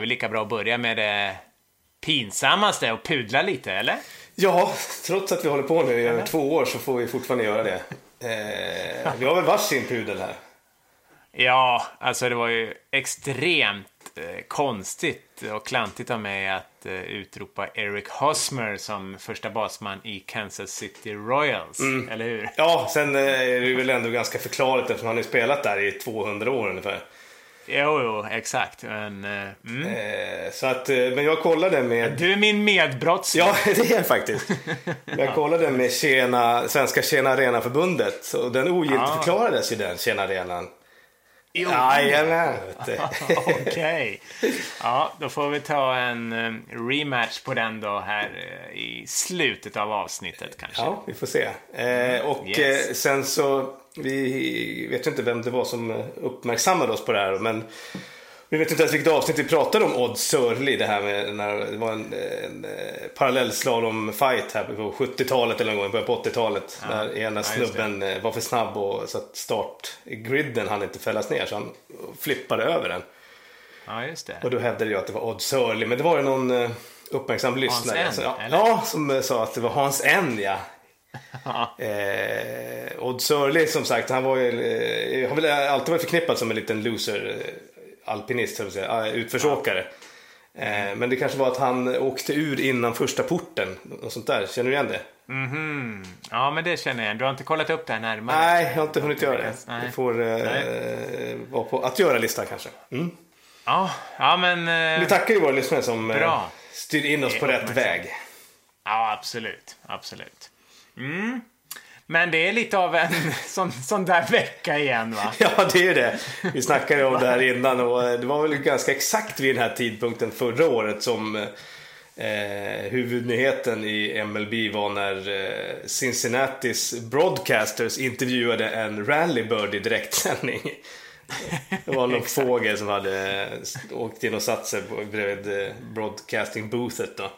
väl lika bra att börja med det pinsammaste och pudla lite, eller? Ja, trots att vi håller på nu i över två år så får vi fortfarande göra det. Eh, vi har väl varsin pudel här. Ja, alltså det var ju extremt eh, konstigt och klantigt av mig att eh, utropa Eric Hosmer som första basman i Kansas City Royals, eller hur? Ja, sen eh, är det väl ändå ganska förklarligt eftersom han har spelat där i 200 år ungefär. Jo, jo, exakt. Men, eh, mm. Eh, så att, eh, men jag kollade med... Du är min medbrottsling. Ja, det är jag faktiskt. Jag kollade med Tjena, Svenska Tjena Arena-förbundet och den ogiltigförklarades ju den Tjena Arenan. Jajamän. Okej. Ja, då får vi ta en eh, rematch på den då här i slutet av avsnittet kanske. Ja, vi får se. Eh, och Yes. eh, sen så, vi vet ju inte vem det var som uppmärksammade oss på det här, men vi vet inte ens vilket avsnitt vi pratade om Odd Sörli, det här med när det var en, en eh, parallellslalom-fight här på 70-talet eller någon gång, början på 80-talet. där ena snubben eh, var för snabb och så att startgriden hann inte fällas ner så han flippade över den. Ja, just det. Och då hävdade jag att det var Odd Sörli, men det var ju någon eh, uppmärksam lyssnare. N, Så, ja, eller? ja, som sa att det var Hans N, ja. Eh, Odd Sörli som sagt, han var ju, eh, har väl alltid varit förknippad som en liten loser eh, alpinist, jag säga, eh, utförsåkare. Eh, men det kanske var att han åkte ur innan första porten, och sånt där. Känner du igen det? Mhm. Ja, men det känner jag igen. Du har inte kollat upp det här närmare? Nej, jag har inte hunnit göra det. Nej. Får eh, vara på att göra-listan kanske. Mm. Ja, ja men... eh, Vi tackar ju våra lyssnare som eh, Bra. styr in oss på rätt väg. Ja, absolut. Absolut. Mm. Men det är lite av en sån, sån där vecka igen, va? Ja, det är ju det. Vi snackade om det här innan och eh, det var väl ganska exakt vid den här tidpunkten förra året som eh, huvudnyheten i MLB var när eh, Cincinnatis broadcasters intervjuade en rallybird i direktsändning. Det var någon fågel som hade eh, åkt in och satt sig bredvid eh, broadcasting boothet då.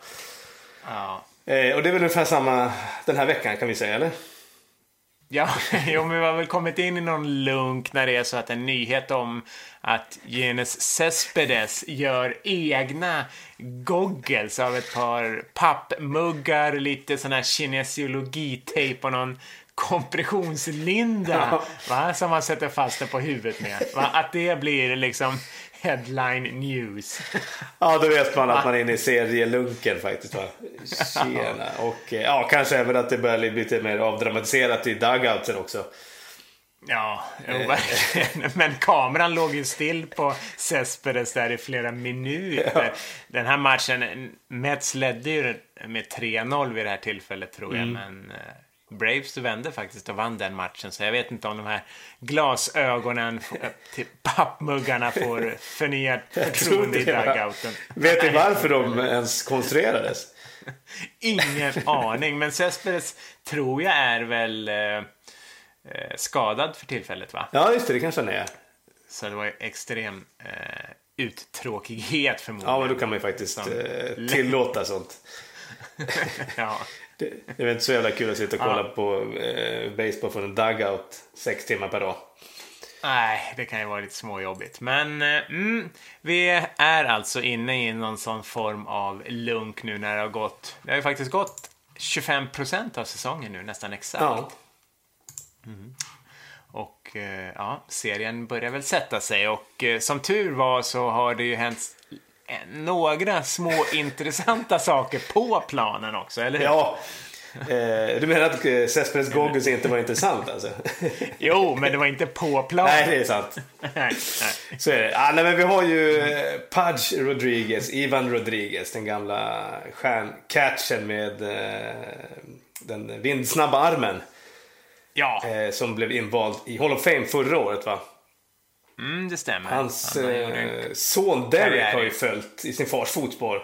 Ja. Eh, och det är väl ungefär samma den här veckan kan vi säga, eller? Ja, jo, men vi har väl kommit in i någon lunk när det är så att en nyhet om att Genes Cespedes gör egna goggles av ett par pappmuggar, lite sån här kinesiologitejp och någon kompressionslinda va, som man sätter fast det på huvudet med. Va? Att det blir liksom headline news. Ja, då vet man att man är inne i serielunken faktiskt. Va? Tjena. Och eh, ja, kanske även att det börjar bli lite mer avdramatiserat i dugouten också. Ja, jo, verkligen. Men kameran låg ju still på Cespedes där i flera minuter. Den här matchen, Mets ledde ju med 3-0 vid det här tillfället tror jag, men eh, Braves vände faktiskt och vann den matchen. Så jag vet inte om de här glasögonen eh, till pappmuggarna får förnyat förtroende i dugouten. Vet ni varför de ens konstruerades? Ingen aning, men Cespedes tror jag är väl eh, eh, skadad för tillfället, va? Ja, just det, det kanske han är. Så det var ju extrem eh, uttråkighet förmodligen. Ja, men då kan man ju faktiskt Som- eh, tillåta sånt. ja. Det, är väl inte så jävla kul att sitta och kolla på eh, baseball från en dugout sex timmar per dag. Nej, det kan ju vara lite småjobbigt. Men eh, mm, vi är alltså inne i någon sån form av lunk nu när det har gått. Det har ju faktiskt gått 25 procent av säsongen nu, nästan exakt. Ja. Och eh, ja, serien börjar väl sätta sig och eh, som tur var så har det ju hänt några små intressanta saker på planen också, eller hur? Ja. Eh, du menar att eh, Cespedes goggles inte var intressant alltså? Jo, men det var inte på planen. Nej, det är sant. nej, nej. Så är det. Ah, nej, men vi har ju eh, Pudge Rodriguez, Ivan Rodriguez, den gamla stjärncatchen med eh, den vindsnabba armen. Ja, Eh, som blev invald i Hall of Fame förra året va? Mm, det stämmer. Hans Han eh, son Derek har ju följt i sin fars fotspår.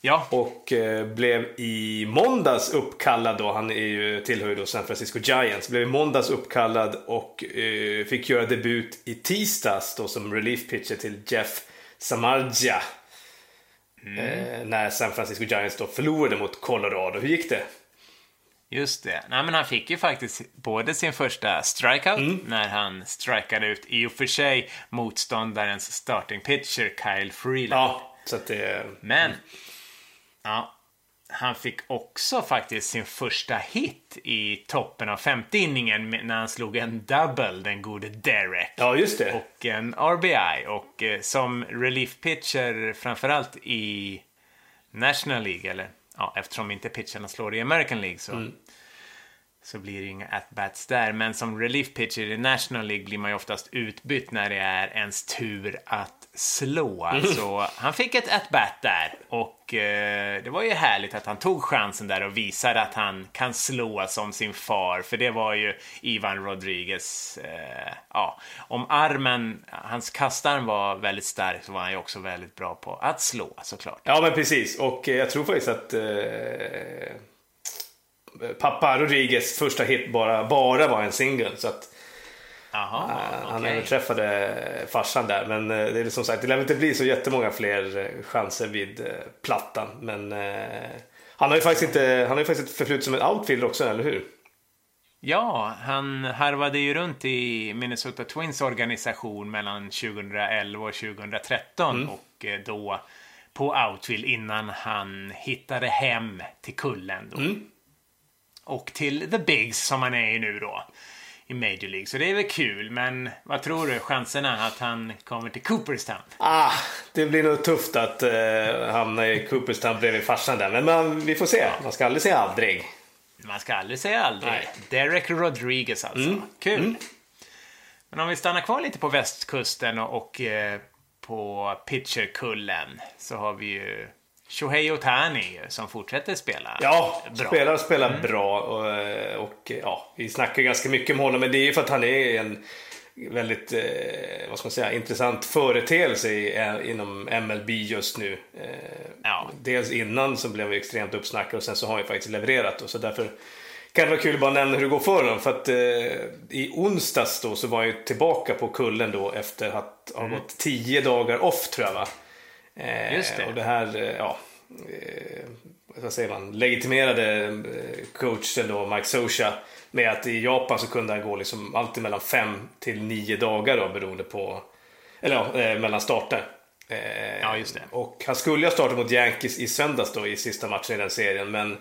Ja, Och eh, blev i måndags uppkallad då, han är ju, tillhör ju då San Francisco Giants, blev i måndags uppkallad och eh, fick göra debut i tisdags då som relief pitcher till Jeff Samardzija. Mm. Eh, när San Francisco Giants då förlorade mot Colorado. Hur gick det? Just det. Nej, men han fick ju faktiskt både sin första strikeout när han strikade ut i och för sig motståndarens starting pitcher Kyle Freeland. Ja, så att det... Men, ja, han fick också faktiskt sin första hit i toppen av femte inningen när han slog en double, den gode Derek. Ja, just det. Och en RBI. Och eh, som relief pitcher, framförallt i National League, eller ja, eftersom inte pitcherna slår i American League så, så blir det inga at-bats där. Men som relief pitcher i National League blir man ju oftast utbytt när det är ens tur att slå. Så han fick ett at-bat där och eh, det var ju härligt att han tog chansen där och visade att han kan slå som sin far. För det var ju Ivan Rodriguez. Eh, ja, om armen, hans kastarm var väldigt stark så var han ju också väldigt bra på att slå såklart. Ja, men precis. Och eh, jag tror faktiskt att eh, pappa Rodriguez första hit bara, bara var en singel. Så att Jaha, eh, han okej. överträffade farsan där. Men eh, det är som sagt, det lär inte bli så jättemånga fler eh, chanser vid eh, plattan. Men han har ju faktiskt inte, han har ju faktiskt ett förflutet som en outfielder också, eller hur? Ja, han harvade ju runt i Minnesota Twins organisation mellan 2011 och 2013 och eh, då på outfield innan han hittade hem till kullen då. Och till the bigs som han är i nu då i Major League. Så det är väl kul, men vad tror du chanserna att han kommer till Cooperstown? Ah, det blir nog tufft att eh, hamna i Cooperstown bredvid farsan där. Men man, vi får se. Man ska aldrig säga aldrig. Man ska aldrig säga aldrig. Nej. Derek Rodriguez alltså. Kul. Men om vi stannar kvar lite på västkusten och, och eh, på pitcherkullen så har vi ju Shohei Ohtani som fortsätter spela Ja, bra. spelar spelar bra och, och ja, vi snackar ganska mycket om honom men det är ju för att han är en väldigt, eh, vad ska man säga, intressant företeelse i, eh, inom MLB just nu. Eh, Ja. Dels innan så blev vi extremt uppsnackade och sen så har han ju faktiskt levererat och så därför kan det vara kul att bara nämna hur det går för honom. För att eh, i onsdags då så var han ju tillbaka på kullen då efter att ha gått tio dagar off tror jag va. Eh, Just det. Och det här, eh, ja, eh, vad säger man, legitimerade coachen då, Mike Sosha, med att i Japan så kunde han gå liksom alltid mellan fem till nio dagar då beroende på, eller ja, mellan starter. Ja, just det. Och han skulle ha startat mot Yankees i söndags då i sista matchen i den serien, men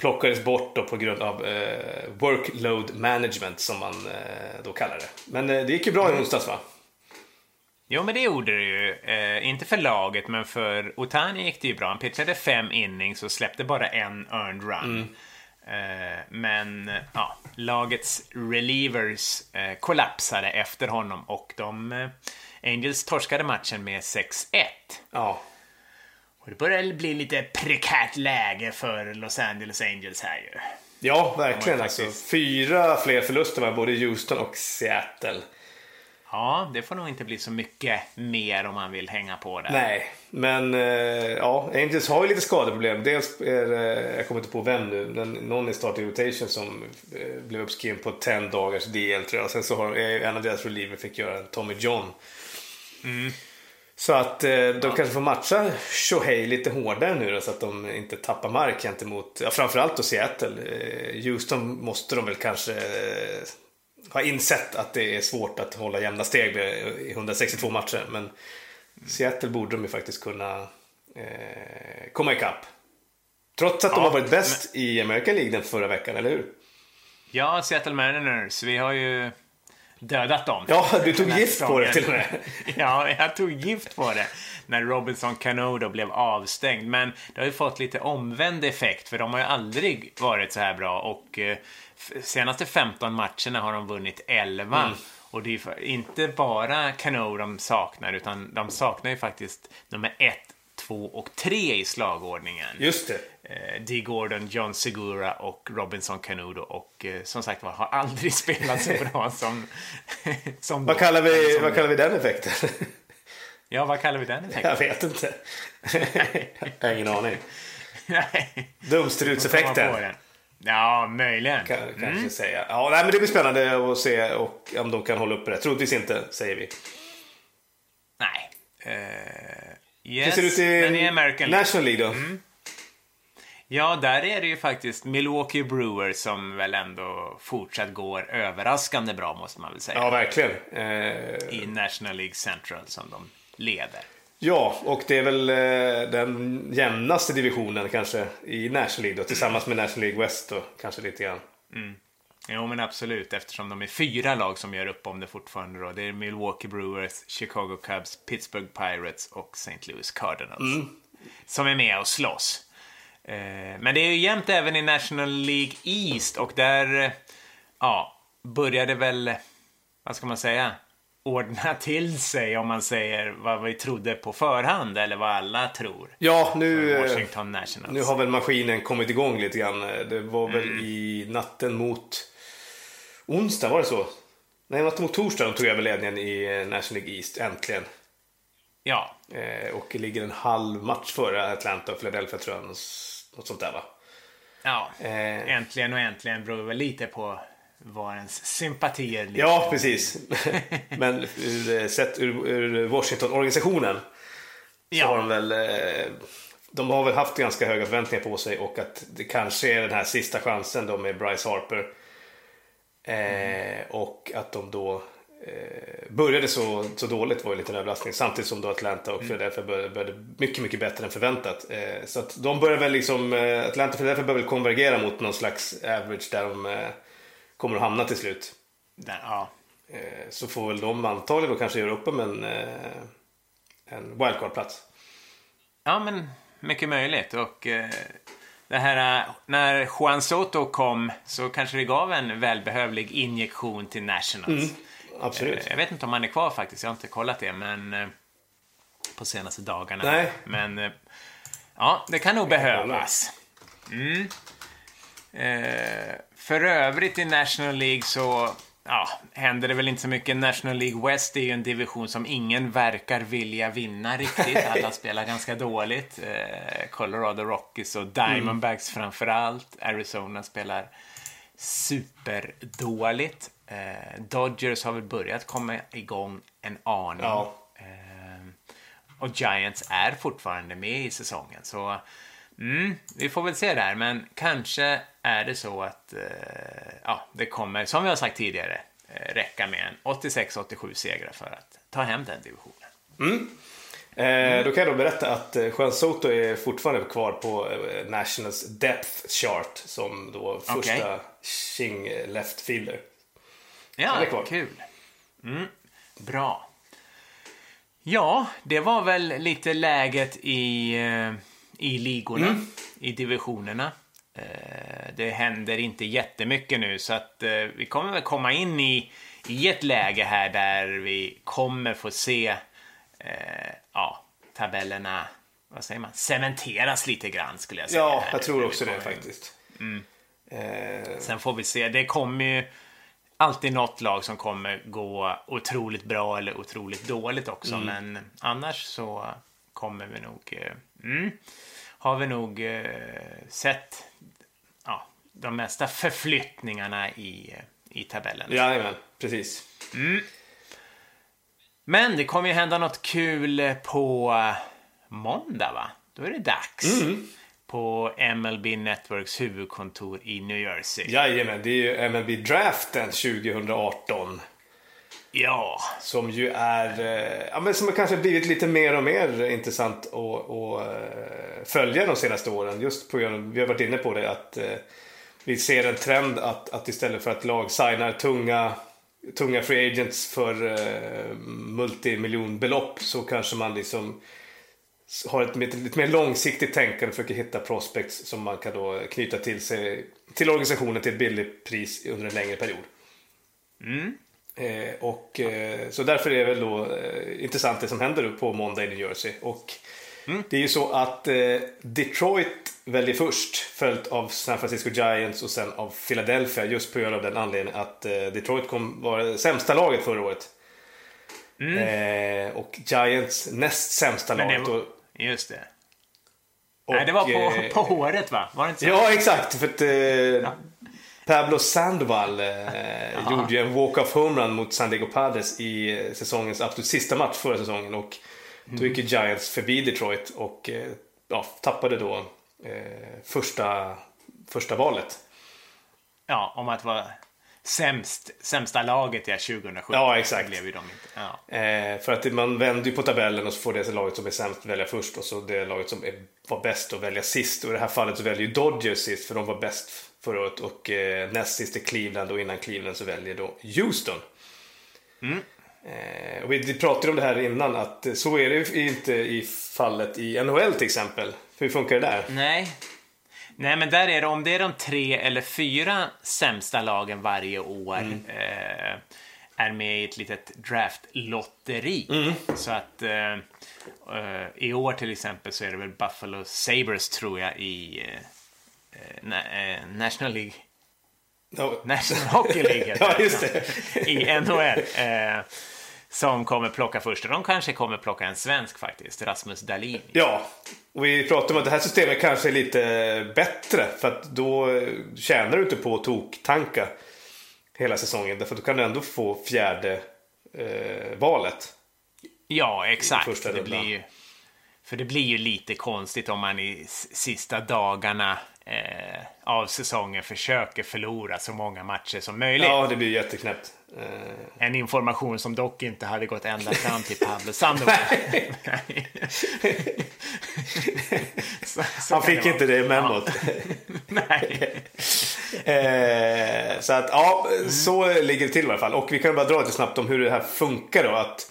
plockades bort då på grund av eh, workload management som man eh, då kallar det. Men eh, det gick ju bra i onsdags va? Jo, men det gjorde det ju. Eh, inte för laget, men för Otani gick det ju bra. Han pitchade fem innings och släppte bara en earned run. Eh, men ja, lagets relievers eh, kollapsade efter honom och de eh, Angels torskade matchen med 6-1. Ja. Och det börjar bli lite prekärt läge för Los Angeles Angels här ju. Ja, verkligen alltså. faktiskt. Fyra fler förluster med både Houston och Seattle. Ja, det får nog inte bli så mycket mer om man vill hänga på där. Nej, men eh, ja, Angels har ju lite skadeproblem. Dels är det, jag kommer inte på vem nu, men någon i starting rotation som eh, blev uppskriven på 10 dagars DL tror jag. Sen så har eh, en av deras reliever fick göra en Tommy John. Så att eh, de kanske får matcha Shohei lite hårdare nu då, så att de inte tappar mark gentemot, ja, framförallt då Seattle. Eh, Houston måste de väl kanske eh, ha insett att det är svårt att hålla jämna steg i 162 matcher. Men Seattle borde de ju faktiskt kunna eh, komma ikapp. Trots att de Ja, har varit bäst i American League den förra veckan, eller hur? Ja, Seattle Mariners, vi har ju dödat dem. Ja, du tog gift på det till och med. Ja, jag tog gift på det när Robinson Cano då blev avstängd. Men det har ju fått lite omvänd effekt för de har ju aldrig varit så här bra och eh, senaste 15 matcherna har de vunnit 11. Mm. Och det är inte bara Cano de saknar utan de saknar ju faktiskt nummer 1, 2 och 3 i slagordningen. Just det. Eh, D. Gordon, John Segura och Robinson Canudo och eh, som sagt var har aldrig spelat så bra som, som Vad kallar vi, Som- vad kallar vi den effekten? Ja, vad kallar vi den effekten? jag vet inte. jag har ingen aning. Dumstrutseffekten. Ja, möjligen. Kan, kanske Mm. säga. Ja, nej, men det blir spännande att se och om de kan hålla uppe det. Troligtvis inte, säger vi. Nej. Eh, Hur yes, ser det ut men i i American League. National League då? Mm. Ja, där är det ju faktiskt Milwaukee Brewers som väl ändå fortsatt går överraskande bra måste man väl säga. Ja, verkligen. Eh... I National League Central som de leder. Ja, och det är väl eh, den jämnaste divisionen kanske i National League då, tillsammans med National League West då, kanske lite grann. Mm. Jo, men absolut, eftersom de är fyra lag som gör upp om det fortfarande då. Det är Milwaukee Brewers, Chicago Cubs, Pittsburgh Pirates och St. Louis Cardinals. Mm. Som är med och slåss. Eh, men det är ju jämnt även i National League East och där, eh, ja, började väl, vad ska man säga, ordna till sig om man säger vad vi trodde på förhand eller vad alla tror. Ja, nu, eh, Washington Nationals. nu har väl maskinen kommit igång lite grann. Det var väl mm. i natten mot onsdag, var det så? Nej, natten mot torsdag de tog över ledningen i National League East, äntligen. Ja. Eh, och ligger en halv match före Atlanta och Philadelphia tror jag. Något sånt där va? Ja, eh. äntligen och äntligen beror väl lite på var ens sympatier ligger. Ja, precis. Men ur, sett ur, ur Washington-organisationen så ja. har de väl eh, de har väl haft ganska höga förväntningar på sig och att det kanske är den här sista chansen då med Bryce Harper. Eh, mm. Och att de då eh, började så, så dåligt var ju lite en överraskning. Samtidigt som då Atlanta och mm. Philadelphia började, började mycket, mycket bättre än förväntat. Eh, så att de börjar väl liksom, eh, Atlanta och Philadelphia börjar väl konvergera mot någon slags average där de eh, kommer att hamna till slut. Där, ja. Eh, så får väl de antagligen då kanske göra upp om en, eh, en wildcard-plats. Ja, men mycket möjligt. Och eh, det här, när Juan Soto kom så kanske det gav en välbehövlig injektion till Nationals. Mm, absolut. Jag vet inte om han är kvar faktiskt, jag har inte kollat det, men på senaste dagarna. Nej. Men ja, det kan nog behövas. Mm. För övrigt i National League så ja, händer det väl inte så mycket. National League West är ju en division som ingen verkar vilja vinna riktigt. Alla spelar ganska dåligt. Eh, Colorado Rockies och Diamondbacks mm. framför allt. Arizona spelar superdåligt. Eh, Dodgers har väl börjat komma igång en aning. Ja. Eh, och Giants är fortfarande med i säsongen. Så Mm, vi får väl se där, men kanske är det så att eh, ja, det kommer, som vi har sagt tidigare, eh, räcka med en 86-87 segrar för att ta hem den divisionen. Mm. Eh, då kan jag då berätta att eh, Juan Soto är fortfarande kvar på eh, Nationals Depth Chart som då första okay. Ching left fielder. Ja, kul. Mm, bra. Ja, det var väl lite läget i eh, i ligorna, mm. i divisionerna. Eh, det händer inte jättemycket nu så att eh, vi kommer väl komma in i, i ett läge här där vi kommer få se eh, ja, tabellerna, vad säger man, cementeras lite grann skulle jag säga. Ja, jag tror också det faktiskt. Mm. Eh. Sen får vi se, det kommer ju alltid något lag som kommer gå otroligt bra eller otroligt dåligt också, mm. men annars så kommer vi nog mm, har vi nog eh, sett ja, de mesta förflyttningarna i, i tabellen. Jajamän, precis. Mm. Men det kommer ju hända något kul på måndag, va? Då är det dags. Mm. På MLB Networks huvudkontor i New Jersey. Jajamän, det är ju MLB-draften 2018. Ja. Som ju är, eh, ja, men som har kanske blivit lite mer och mer intressant att, att eh, följa de senaste åren. Just på grund av, vi har varit inne på det, att eh, vi ser en trend att, att istället för att lag signar tunga, tunga free agents för multimiljonbelopp så kanske man liksom har ett, ett lite mer långsiktigt tänkande försöker hitta prospects som man kan då knyta till sig till organisationen till ett billigt pris under en längre period. Mm. Eh, och, eh, så därför är det väl då eh, intressant det som händer på måndag i New Jersey. Och mm. Det är ju så att eh, Detroit väljer först, följt av San Francisco Giants och sen av Philadelphia just på grund av den anledningen att eh, Detroit kom, var det sämsta laget förra året. Mm. Eh, och Giants näst sämsta laget. Var, just det. Och, Nej, det var på, på håret va? Var det inte så? Ja, exakt. För att, ja. Pablo Sandoval eh, gjorde ju en walk-off homerun mot San Diego Padres i eh, säsongens absolut sista match förra säsongen. Och då gick Giants förbi Detroit och eh, ja, tappade då eh, första, första valet. Ja, om att vara sämst, sämsta laget ja, 2017. Ja, exakt. Blev ju de inte. Ja. Eh, för att man vänder ju på tabellen och så får det laget som är sämst välja först och så det laget som är, var bäst att välja sist. Och i det här fallet så väljer ju Dodgers sist för de var bäst förra året och eh, näst sist är Cleveland och innan Cleveland så väljer då Houston. Mm. Eh, och vi pratade om det här innan att så är det inte i fallet i NHL till exempel. Hur funkar det där? Nej. Nej, men där är det om det är de tre eller fyra sämsta lagen varje år Mm. eh, är med i ett litet draftlotteri. Mm. Så att eh, eh, i år till exempel så är det väl Buffalo Sabres tror jag i eh, National League Ja, National Hockey League ja just det. i NHL. Eh, som kommer plocka först. De kanske kommer plocka en svensk faktiskt, Rasmus Dahlin. Ja, och vi pratade om att det här systemet kanske är lite bättre för att då eh, tjänar du inte på att tok-tanka hela säsongen. Därför att då kan du ändå få fjärde eh, valet. Ja, exakt. det blir ju, för det blir ju lite konstigt om man i sista dagarna eh, av säsongen försöker förlora så många matcher som möjligt. Ja, det blir jätteknäppt. Eh, En information som dock inte hade gått ända fram till Pablo Sandoval. Så- så han fick det inte det memot. vara. Nej. Eh, så att ja, så ligger det till i alla fall. Och vi kan bara dra lite snabbt om hur det här funkar då. Att,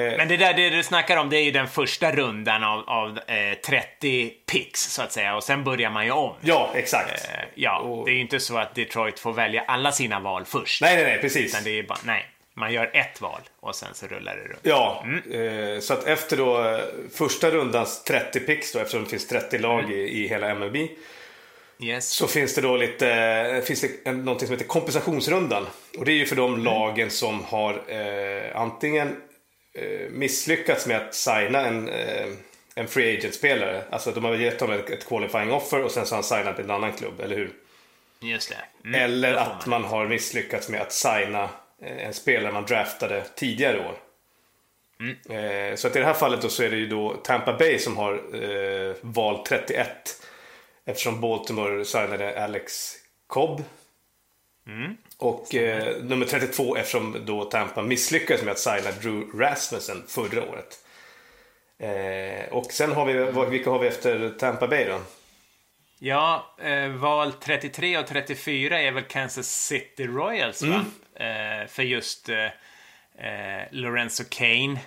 Men det där det du snackar om, det är ju den första rundan av, av eh, 30 picks, så att säga. Och sen börjar man ju om. ja, exakt. Eh, ja, och- det är ju inte så att Detroit får välja alla sina val först. Nej, nej, nej, precis. Utan det är bara, nej. Man gör ett val och sen så rullar det runt. Ja, eh, så att efter då eh, första rundans 30 picks då, eftersom det finns 30 lag i, i hela MLB. Yes. Så finns det då lite, eh, finns det någonting som heter kompensationsrundan. Och det är ju för de lagen som har eh, antingen eh, misslyckats med att signa en, eh, en free agent-spelare. Alltså de har gett honom ett, qualifying offer och sen så har han signat en annan klubb, eller hur? Just det. Mm, Eller att man har misslyckats med att signa eh, en spelare man draftade tidigare år. Eh, Så att i det här fallet då så är det ju då Tampa Bay som har eh, val 31. Eftersom Baltimore signade Alex Cobb. Och eh, nummer 32 eftersom då Tampa misslyckades med att signa Drew Rasmussen förra året. Eh, och sen har vi, vad- vilka har vi efter Tampa Bay då? Ja, eh, val 33 och 34 är väl Kansas City Royals, va? Eh, för just eh, eh, Lorenzo Kane.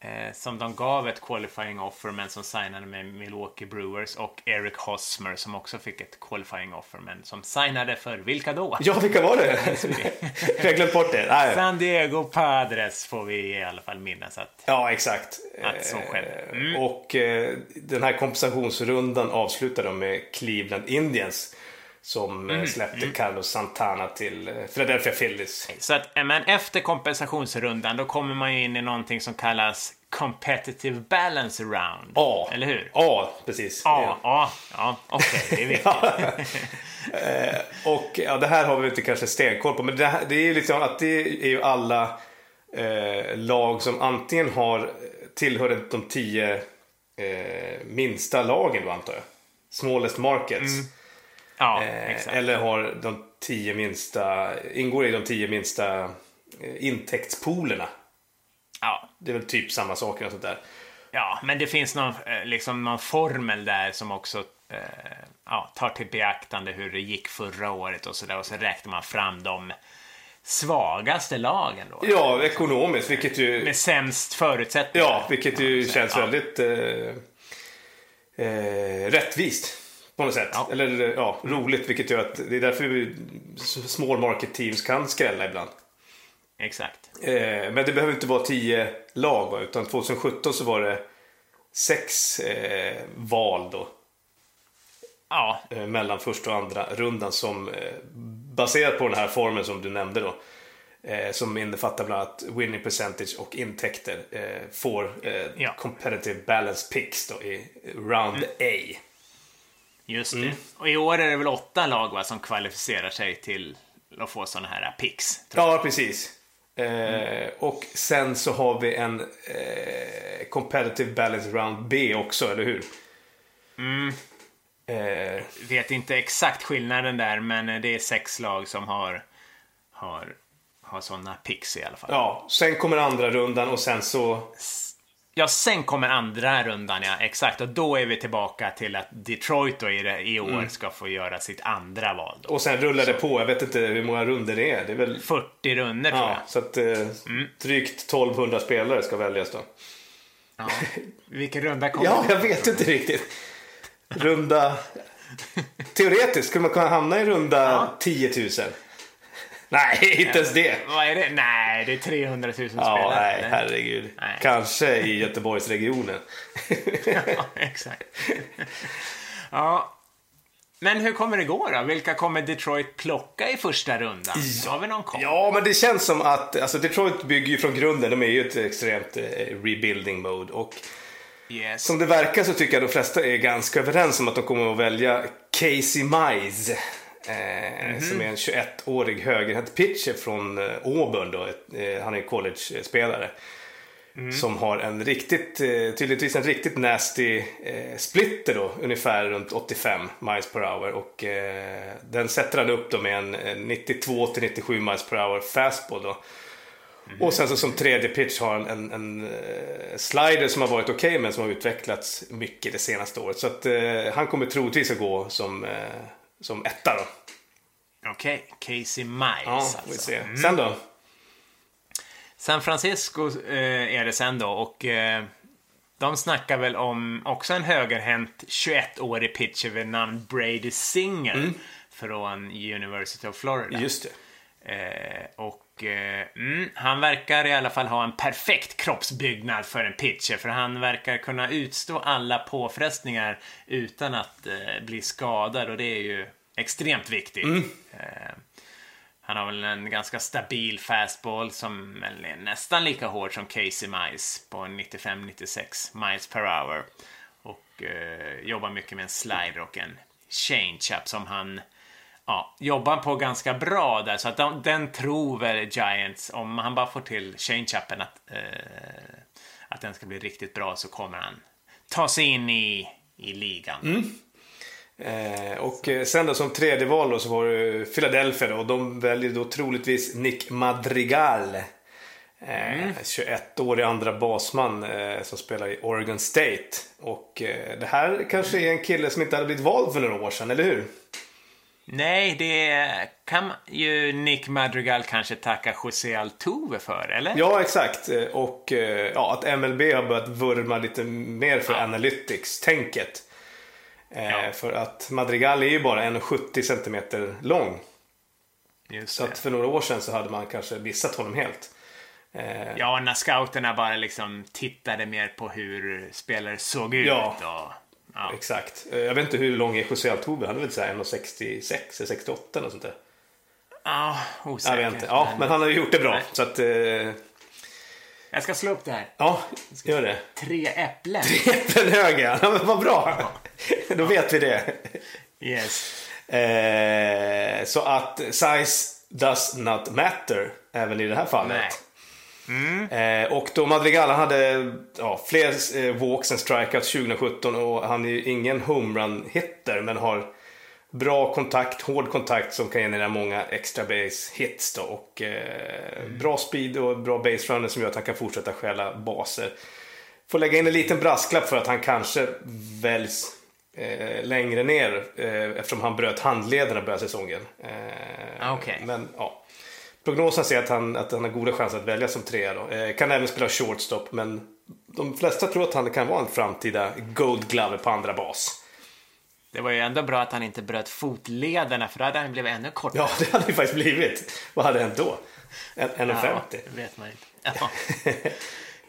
Eh, som de gav ett qualifying offer men som signade med Milwaukee Brewers och Eric Hosmer som också fick ett qualifying offer men som signade för vilka då? Ja, vilka var det? Jag har glömt bort det. Nej. San Diego Padres får vi i alla fall minnas att Ja, exakt. Att så skedde. Mm. Eh, Och eh, den här kompensationsrundan avslutar de med Cleveland Indians. Som Mm. släppte Carlos Santana till eh, Philadelphia Phillies. Så att, eh, men efter kompensationsrundan då kommer man ju in i någonting som kallas competitive balance round. Ja. Eller hur? Ja, precis. Ja, ja, ja, okej, det är viktigt. Eh, Och ja, det här har vi inte kanske stenkoll på. Men det, här, det är ju liksom att det är ju alla eh, lag som antingen har tillhör de tio eh, minsta lagen då antar jag. Smallest markets. Ja, Eh, eller har de tio minsta, ingår i de tio minsta eh, intäktspoolerna. Ja, Det är väl typ samma sak och sånt där. ja, men det finns någon, eh, liksom någon formel där som också eh, ja, tar till beaktande hur det gick förra året och sådär. Och så räknar man fram de svagaste lagen då. Ja, ekonomiskt, vilket ju, Med sämst förutsättningar. ja, vilket ju så, känns ja. väldigt eh, eh, rättvist. På något sätt. Ja. Eller ja, roligt, vilket gör att det är därför vi, small market teams kan skrälla ibland. Exakt. Eh, men det behöver inte vara tio lag, va? utan 2017 så var det sex eh, val då. Ja, eh, mellan första och andra rundan som eh, baserat på den här formen som du nämnde då. Eh, som innefattar bland annat winning percentage och intäkter. Eh, får Ja. competitive balance picks då i round A. just Mm. det. Och i år är det väl åtta lag va, som kvalificerar sig till att få sådana här picks. Ja, precis. Eh, Och sen så har vi en eh, competitive balance round B också, eller hur? Eh, Vet inte exakt skillnaden där, men det är sex lag som har, har, har sådana picks i alla fall. ja, sen kommer andra rundan och sen så... Ja, sen kommer andra rundan, ja. Exakt. Och då är vi tillbaka till att Detroit då i, det, i år Mm. ska få göra sitt andra val. Då. Och sen rullar det på. Jag vet inte hur många runder det är. Det är väl... 40 runder tror jag. Ja, så att eh, drygt 1200 spelare ska väljas då. Ja. Vilken runda kommer Ja, jag vet inte riktigt. Runda... Teoretiskt skulle man kunna hamna i runda 10 000. Nej, inte ens det. Vad är det? Nej, det är 300 000 Ja, spelare. nej, herregud. Nej. Kanske i Göteborgsregionen. ja, exakt. ja. Men hur kommer det gå då? Vilka kommer Detroit plocka i första rundan? Har vi någon koll? Ja, men det känns som att alltså Detroit bygger ju från grunden. De är ju ett extremt eh, rebuilding mode. Och Yes. som det verkar så tycker jag de flesta är ganska överens om att de kommer att välja Casey Mize. Eh, Som är en 21-årig högerhänt pitcher från eh, Auburn. Då. Eh, han är college-spelare. Som har en riktigt, tydligtvis en riktigt nasty splitter då, ungefär runt 85 miles per hour. Och eh, den sätter han upp då med en, en 92 till 97 miles per hour fastball då. Och sen så som tredje pitch har han en, en slider som har varit okej men som har utvecklats mycket det senaste året. Så att eh, han kommer troligtvis att gå som, eh, som etta då. Okej, Casey Miles Ja, alltså. vi se. Sen då? San Francisco eh, är det sen då och eh, de snackar väl om också en högerhänt 21-årig pitcher vid namn Brady Singer från University of Florida. Just det. Eh, och mm, han verkar i alla fall ha en perfekt kroppsbyggnad för en pitcher för han verkar kunna utstå alla påfrestningar utan att eh, bli skadad och det är ju extremt viktigt. Eh, han har väl en ganska stabil fastball som är nästan lika hård som Casey Mize på 95-96 miles per hour. Och eh, jobbar mycket med en slider och en changeup som han ja, jobbar på ganska bra där. Så att de, den tror väl Giants, om han bara får till changeupen att, eh, att den ska bli riktigt bra så kommer han ta sig in i, i ligan. Eh, och eh, sen då som tredje val då så var det Philadelphia då, och de väljer då troligtvis Nick Madrigal. Eh, 21-årig andra basman eh, som spelar i Oregon State. Och eh, det här kanske är en kille som inte hade blivit vald för några år sedan, eller hur? Nej, det kan ju Nick Madrigal kanske tacka José Altuve för, eller? Ja, exakt. Och eh, ja, att MLB har börjat vurma lite mer för analytics-tänket. Eh, Ja. För att Madrigal är ju bara 1,70 cm lång. Just Så att för några år sedan så hade man kanske missat honom helt. Eh, Ja, när scouterna bara liksom tittade mer på hur spelare såg ut. Ja. Och, ja. Exakt. Eh, Jag vet inte hur lång är José Altuve. Han är väl såhär 1,66 eller 68 eller sånt där. ja, Jag osäkert. vet inte. Ja, men han har ju gjort det bra. Nej. Så att, eh, Jag ska slå upp det här. ja, gör det. Tre äpplen. Äpplen höger, ja. men vad bra. Då vet vi det. Yes. Eh, så att size does not matter även i det här fallet. Eh, och då Madrigal han hade ja, fler eh, walks än strikeouts 2017 och han är ju ingen homerun hitter men har bra kontakt, hård kontakt som kan generera många extra base hits då och eh, bra speed och bra base runner som gör att han kan fortsätta stjäla baser. Får lägga in en liten brasklapp för att han kanske väljs eh, längre ner eh, eftersom han bröt handlederna början av säsongen. Eh, Okej. Men ja, prognosen säger att han, att han har goda chanser att välja som trea då. Eh, kan även spela shortstop men de flesta tror att han kan vara en framtida gold glove på andra bas. Det var ju ändå bra att han inte bröt fotlederna för då hade han blivit ännu kortare. Ja, det hade ju faktiskt blivit. Vad hade hänt då? En- 1,50? Ja, det vet man inte. Ja.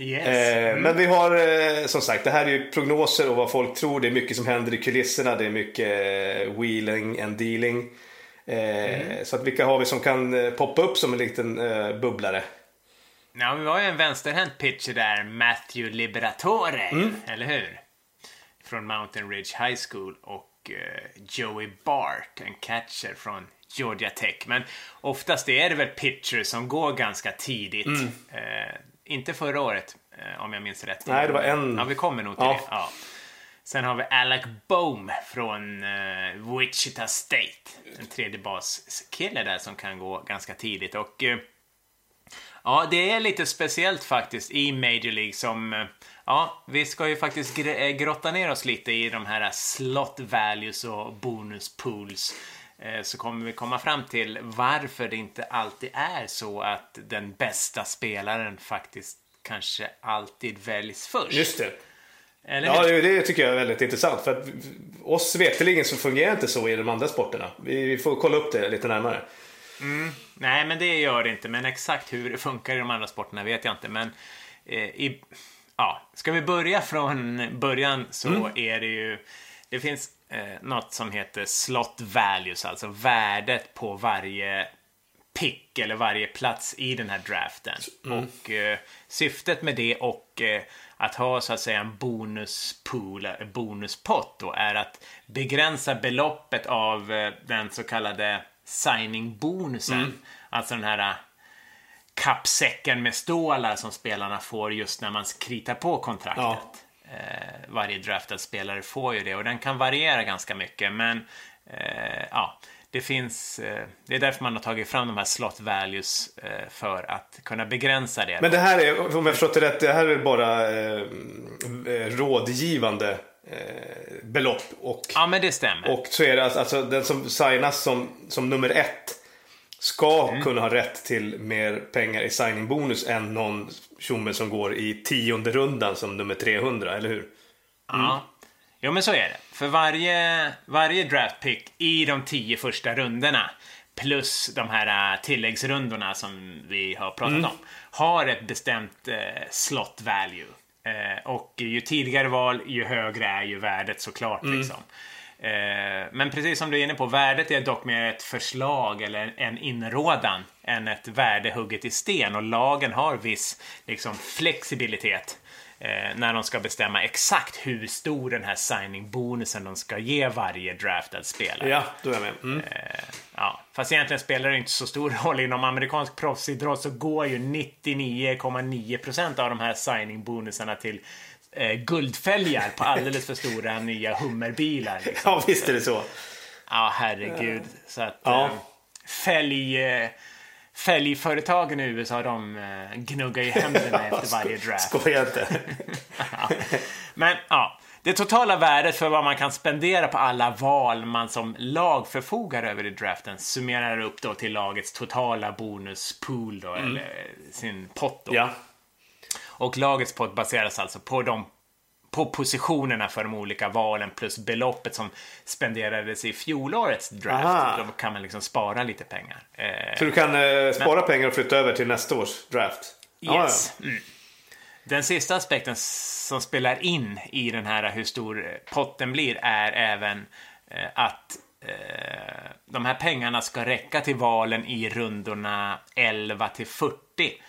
Yes. Eh, Men vi har eh, som sagt, det här är ju prognoser och vad folk tror. Det är mycket som händer i kulisserna. Det är mycket eh, wheeling and dealing. Eh, Så att vilka har vi som kan eh, poppa upp som en liten eh, bubblare? Ja, vi har ju en vänsterhänt pitcher där, Matthew Liberatore, Mm. eller hur? Från Mountain Ridge High School och Joey Bart, en catcher från Georgia Tech. Men oftast är det väl pitchers som går ganska tidigt. Mm. Eh, inte förra året, om jag minns rätt. Nej, det var en- Ja, vi kommer nog till Ja. det. Ja. Sen har vi Alec Bohm från uh, Wichita State. En tredje baskille där som kan gå ganska tidigt. Och uh, ja, det är lite speciellt faktiskt i Major League som uh, Ja, vi ska ju faktiskt gr grotta ner oss lite i de här slot values och bonus pools. Så kommer vi komma fram till varför det inte alltid är så att den bästa spelaren faktiskt kanske alltid väljs först. Just det. Eller ja, det, tycker jag är väldigt intressant. För att oss veteligen så fungerar det inte så i de andra sporterna. Vi, får kolla upp det lite närmare. Mm. Nej, men det gör det inte. Men exakt hur det funkar i de andra sporterna vet jag inte. Men eh, i, ja, ska vi börja från början så mm. är det ju... Det finns eh, något som heter slot values, alltså värdet på varje pick eller varje plats i den här draften. Mm. Och eh, syftet med det och eh, att ha så att säga en bonuspool, en bonuspott då, är att begränsa beloppet av eh, den så kallade signing-bonusen. Mm. Alltså den här eh, kappsäcken med stålar som spelarna får just när man kritar på kontraktet. Ja. Eh, varje draftad spelare får ju det och den kan variera ganska mycket men eh, ja, det finns, eh, det är därför man har tagit fram de här slot values eh, för att kunna begränsa det. Men det här är, om jag förstått det rätt, det här är bara eh, eh, rådgivande eh, belopp. Och, ja, men det stämmer. Och så är det alltså, alltså den som signas som, som nummer ett ska mm. kunna ha rätt till mer pengar i signingbonus än någon tjomme som går i tionde rundan som nummer 300, eller hur? Mm. Ja. Jo, men så är det. För varje, varje draftpick i de tio första rundorna plus de här uh, tilläggsrundorna som vi har pratat mm. om har ett bestämt uh, slot value. Uh, och ju tidigare val, ju högre är ju värdet såklart. Mm. Liksom. Men precis som du är inne på, värdet är dock mer ett förslag eller en inrådan än ett värde hugget i sten och lagen har viss liksom, flexibilitet eh, när de ska bestämma exakt hur stor den här signing-bonusen de ska ge varje draftad spelare. Ja, då är jag med. Mm. Eh, ja. Fast egentligen spelar det inte så stor roll. Inom amerikansk proffsidrott så går ju 99,9% av de här signing-bonusarna till eh, guldfälgar på alldeles för stora nya hummerbilar. Liksom. Ja, visst är det så. Ja, herregud. Så att ja. eh, fälg... Fälgföretagen i USA de eh, gnuggar ju händerna efter varje draft. Skoja inte. ja. Men ja, det totala värdet för vad man kan spendera på alla val man som lag förfogar över i draften summerar upp då till lagets totala bonuspool då, mm. eller sin pott då. Ja. Och lagets pott baseras alltså på de på positionerna för de olika valen plus beloppet som spenderades i fjolårets draft. Aha. Då kan man liksom spara lite pengar. Eh, Så du kan eh, spara men, pengar och flytta över till nästa års draft? Yes. Ah, ja. mm. Den sista aspekten som spelar in i den här hur stor potten blir är även eh, att eh, de här pengarna ska räcka till valen i rundorna 11 till 40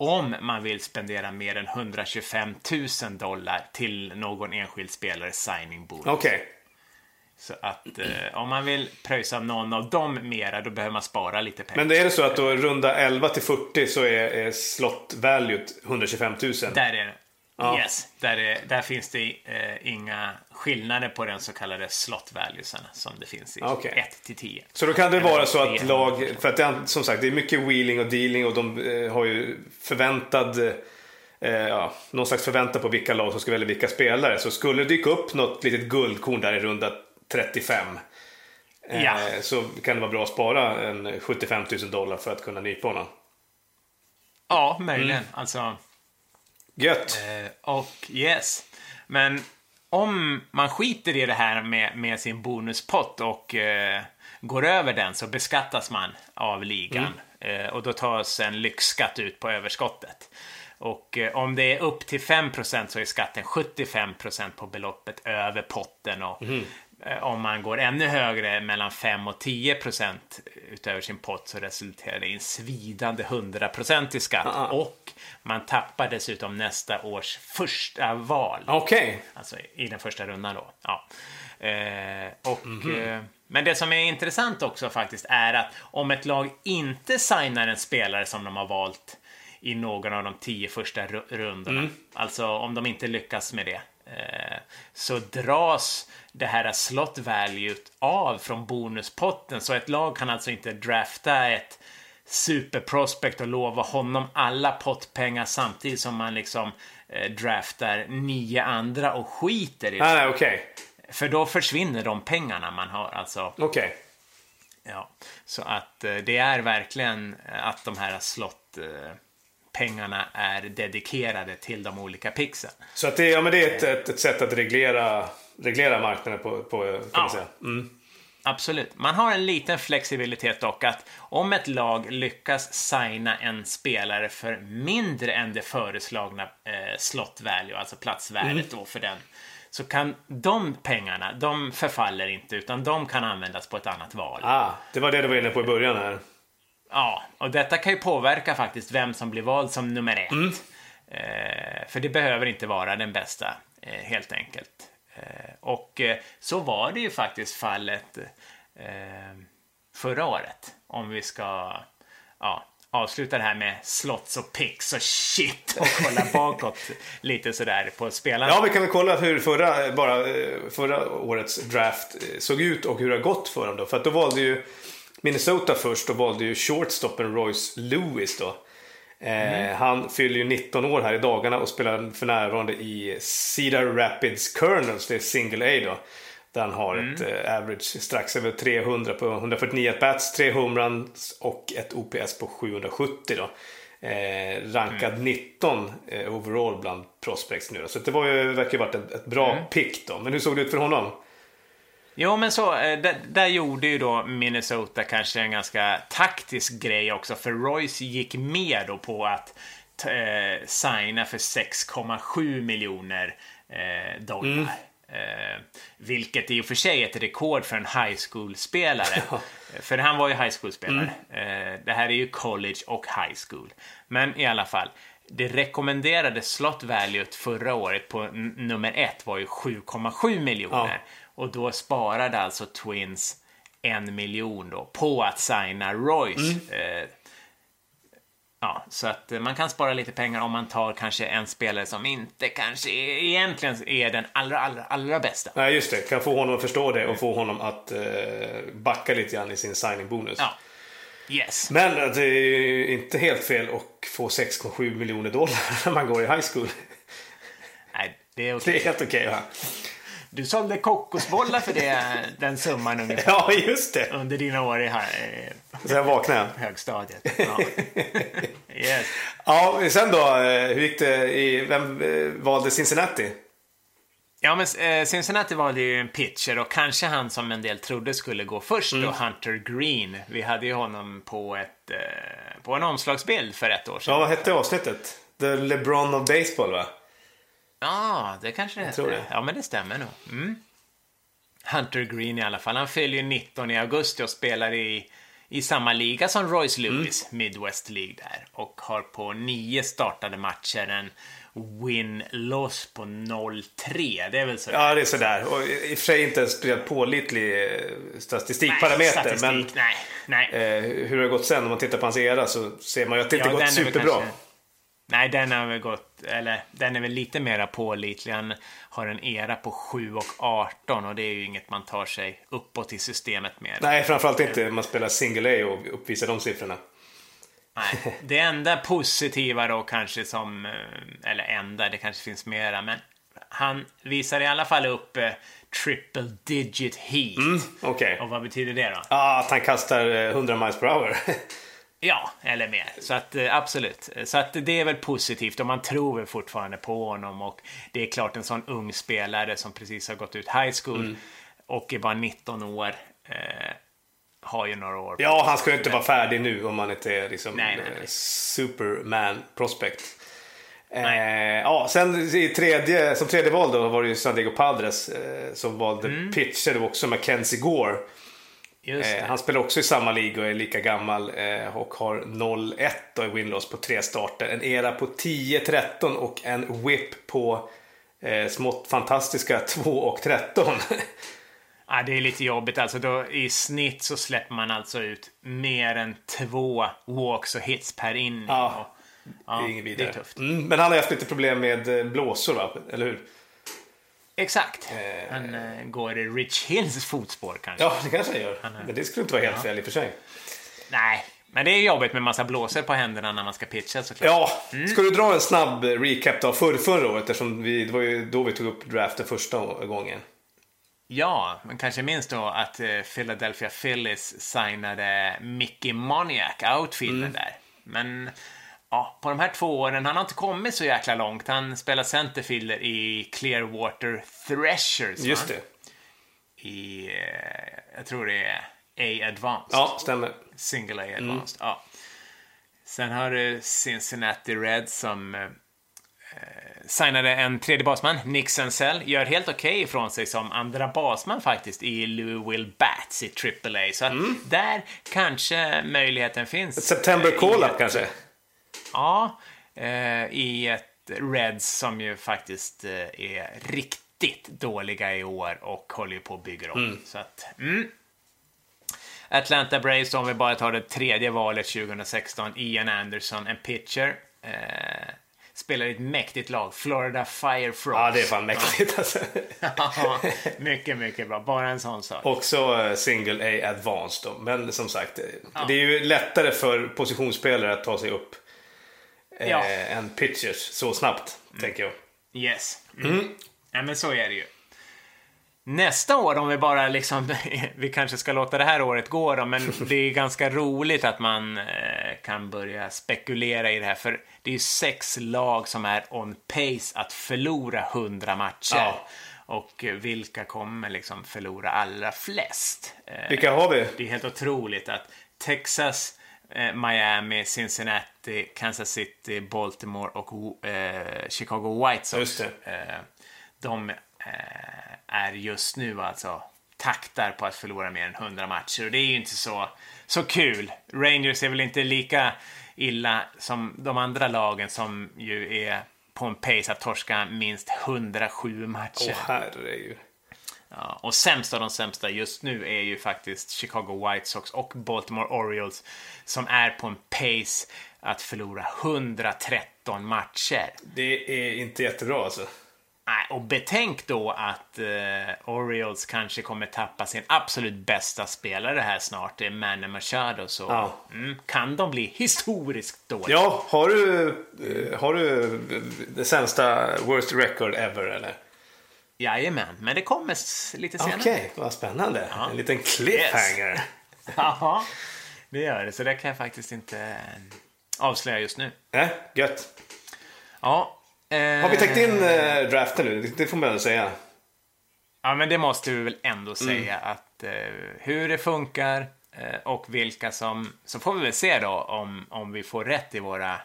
om man vill spendera mer än 125 000 dollar till någon enskild spelare signing bonus. Okej. Okay. Så att eh, om man vill pröjsa någon av dem mera, då behöver man spara lite pengar. Men det är det så att då runda 11 till 40 så är, är slot value 125 000? Där är det. Ja. Yes, där, är, där finns det eh, inga skillnader på den så kallade slot valuesen som det finns i okay. 1 till 10. Så då kan det vara så att lag, för att det som sagt det är mycket wheeling och dealing och de eh, har ju förväntad eh, ja, någon slags förväntan på vilka lag som ska välja vilka spelare. Så skulle det dyka upp något litet guldkorn där i runda 35 eh, ja. så kan det vara bra att spara en 75 000 dollar för att kunna nypa honom. Ja, möjligen. Mm. Alltså, Gött. Eh, och yes. Men om man skiter i det här med, med sin bonuspott och eh, går över den så beskattas man av ligan. Mm. Eh, och då tas en lyxskatt ut på överskottet. Och eh, om det är upp till 5% så är skatten 75% på beloppet över potten. Och mm. Eh, om man går ännu högre, mellan 5 och 10 procent utöver sin pott, så resulterar det i en svidande 100 procent i skatt. Uh -uh. Och man tappar dessutom nästa års första val. Okej. Okay. Alltså i den första rundan då. Ja. Eh, och, mm -hmm. eh, men det som är intressant också faktiskt är att om ett lag inte signar en spelare som de har valt i någon av de tio första rundorna, mm. alltså om de inte lyckas med det, eh, så dras det här slot value av från bonuspotten. Så ett lag kan alltså inte drafta ett superprospect och lova honom alla pottpengar samtidigt som man liksom eh, draftar nio andra och skiter i det. Nej, okej. För då försvinner de pengarna man har. Alltså, Okej. ja. Så att eh, det är verkligen att de här slott eh, pengarna är dedikerade till de olika pixen. Så att det, ja, men det är ett, ett, ett sätt att reglera, reglera marknaden på, på kan Ja. man säga. Mm. Absolut. Man har en liten flexibilitet dock att om ett lag lyckas signa en spelare för mindre än det föreslagna eh, slot value, alltså platsvärdet då för den, så kan de pengarna, de förfaller inte utan de kan användas på ett annat val. Ah, det var det du var inne på i början här. Ja, och detta kan ju påverka faktiskt vem som blir vald som nummer ett. Eh, för det behöver inte vara den bästa, eh, helt enkelt. Eh, och eh, så var det ju faktiskt fallet eh, förra året. Om vi ska ja, avsluta det här med slots och picks och shit och kolla bakåt lite sådär på spelarna. Ja, vi kan väl kolla hur förra, bara, eh, förra årets draft såg ut och hur det har gått för dem då. För att då valde ju Minnesota först och valde ju shortstoppen Royce Lewis då. Eh, Han fyller ju 19 år här i dagarna och spelar för närvarande i Cedar Rapids Kernels, det är single A då. Där han har ett eh, average strax över 300 på 149 bats, 3 homeruns och ett OPS på 770 då. Eh, rankad 19 eh, overall bland prospects nu då. Så det var ju, verkar ju varit ett, ett bra pick då. Men hur såg det ut för honom? Jo, men så, eh, där, där gjorde ju då Minnesota kanske en ganska taktisk grej också, för Royce gick med då på att eh, signa för 6,7 miljoner eh, dollar. Eh, vilket i och för sig är ett rekord för en high school-spelare. För han var ju high school-spelare. Eh, det här är ju college och high school. Men i alla fall, det rekommenderade slot valuet förra året på nummer ett var ju 7,7 miljoner. Och då sparade alltså Twins en miljon då på att signa Royce. Eh, ja, så att eh, man kan spara lite pengar om man tar kanske en spelare som inte kanske egentligen är den allra, allra, allra bästa. Nej, just det. Kan få honom att förstå det och få honom att eh, backa lite grann i sin signing-bonus. Ja. Yes. Men eh, det är ju inte helt fel att få 6,7 miljoner dollar när man går i high school. Nej, det är okej. Det är helt okej va? Du sålde kokosbollar för det, den summan ungefär. Ja, just det. Under dina år i här, Så jag vaknade. eh, högstadiet. Ja. yes. Ja, sen då? eh, Hur gick det? I, vem eh, valde Cincinnati? Ja, men eh, Cincinnati valde ju en pitcher och kanske han som en del trodde skulle gå först då, Hunter Green. Vi hade ju honom på, ett, eh, på en omslagsbild för ett år sedan. Ja, vad hette avsnittet? The LeBron of Baseball va? Ja, det kanske det tror det. Ja, men det stämmer nog. Mm. Hunter Green i alla fall. Han fyller ju 19 i augusti och spelar i, i samma liga som Royce Lewis, Midwest League där. Och har på nio startade matcher en win-loss på 0-3. Det är väl så? Ja, det är sådär. Och i och för sig inte en speciellt pålitlig eh, statistikparameter. statistik. men Nej, nej. eh, hur det har gått sen, om man tittar på hans era så ser man ju att det inte Ja, gått superbra. kanske- Nej, den har väl gått, eller den är väl lite mera pålitlig. Han har en era på 7 och 18 och det är ju inget man tar sig uppåt i systemet med. Nej, framförallt inte om man spelar single A och uppvisar de siffrorna. Nej, det enda positiva då kanske som, eh, eller enda, det kanske finns mera, men han visar i alla fall upp eh, triple digit heat. Okej. Och vad betyder det då? Ah, att han kastar eh, 100 miles per hour. Ja, eller mer. Så att eh, absolut. Så att det är väl positivt och man tror väl fortfarande på honom och det är klart en sån ung spelare som precis har gått ut high school och är bara 19 år. Eh, har ju några år. ja, han ska ju inte vara färdig nu om han inte är liksom Nej, nej, nej. eh, Superman prospect. Eh, Nej. ja, sen i tredje, som tredje val då var det ju San Diego Padres eh, som valde Mm. pitcher. Var också Mackenzie Gore. Eh, han spelar också i samma liga och är lika gammal eh, och har 0-1 då i winloss på tre starter. En era på 10-13 och en whip på eh, smått fantastiska 2 och 13. Ja, det är lite jobbigt alltså. Då, I snitt så släpper man alltså ut mer än två walks och hits per inning. Ja. Ja, det är inget vidare. Är tufft. Mm, men han har haft lite problem med eh, blåsor va? Eller hur? Exakt. Han eh, går i Rich Hills fotspår kanske. Ja, det kanske han gör. Men det skulle inte vara helt fel i och för sig. Nej, men det är jobbigt med massa blåsor på händerna när man ska pitcha såklart. Ja, ska du dra en snabb recap då för förra året? Eftersom vi, det var ju då vi tog upp draften första gången. Ja, men kanske minst då att eh, Philadelphia Phillies signade Mickey Moniak, outfielden där. Men ja, på de här två åren, han har inte kommit så jäkla långt. Han spelar centerfielder i Clearwater Threshers. Just det. I, eh, jag tror det är A-Advanced. Ja, stämmer. Single A Advanced. Ja. Sen har du Cincinnati Reds som eh, signade en tredje basman, Nick Senzel. Gör helt okej ifrån sig som andra basman faktiskt i Louisville Bats i AAA. Så att där kanske möjligheten finns. Ett September eh, call-up kanske? Ja, eh, i ett Reds som ju faktiskt eh, är riktigt dåliga i år och håller ju på att bygga om. Så att, mm. Atlanta Braves, om vi bara tar det tredje valet 2016, Ian Anderson, en pitcher. Eh, spelar i ett mäktigt lag, Florida Firefrogs. Ja, det är fan mäktigt alltså. Ja, mycket, mycket bra. Bara en sån sak. Också eh, single A advanced då. Men som sagt, eh, det är ju lättare för positionsspelare att ta sig upp Ja. än pitchers så snabbt, tänker jag. Yes. Mm. Ja, men så är det ju. Nästa år, om vi bara liksom, vi kanske ska låta det här året gå då, men det är ganska roligt att man eh, kan börja spekulera i det här, för det är ju sex lag som är on pace att förlora 100 matcher. Ja. Och eh, vilka kommer liksom förlora allra flest? Eh, Vilka har vi? det är helt otroligt att Texas, eh, Miami, Cincinnati, Kansas City, Baltimore och eh, Chicago White Sox. Eh, de eh, är just nu alltså taktar på att förlora mer än 100 matcher. Och det är ju inte så, så kul. Rangers är väl inte lika illa som de andra lagen som ju är på en pace att torska minst 107 matcher. Åh herregud. Ja, och sämst av de sämsta just nu är ju faktiskt Chicago White Sox och Baltimore Orioles som är på en pace att förlora 113 matcher. Det är inte jättebra alltså. Nej, och betänk då att eh, Orioles kanske kommer tappa sin absolut bästa spelare här snart. Det är Manny Machado. Så Ja. mm, kan de bli historiskt dåliga? Ja, har du, eh, har du det sämsta worst record ever eller? Jajamän, men det kommer lite senare. Okej, vad spännande. En liten cliffhanger. Ja, det gör det. Så det kan jag faktiskt inte eh, avslöja just nu. Nej, gött. Ja. Eh, Har vi täckt in eh, draften nu? Det- får man väl säga. Ja, men det måste vi väl ändå säga Mm. att eh, hur det funkar eh, och vilka som... Så får vi väl se då om, om vi får rätt i våra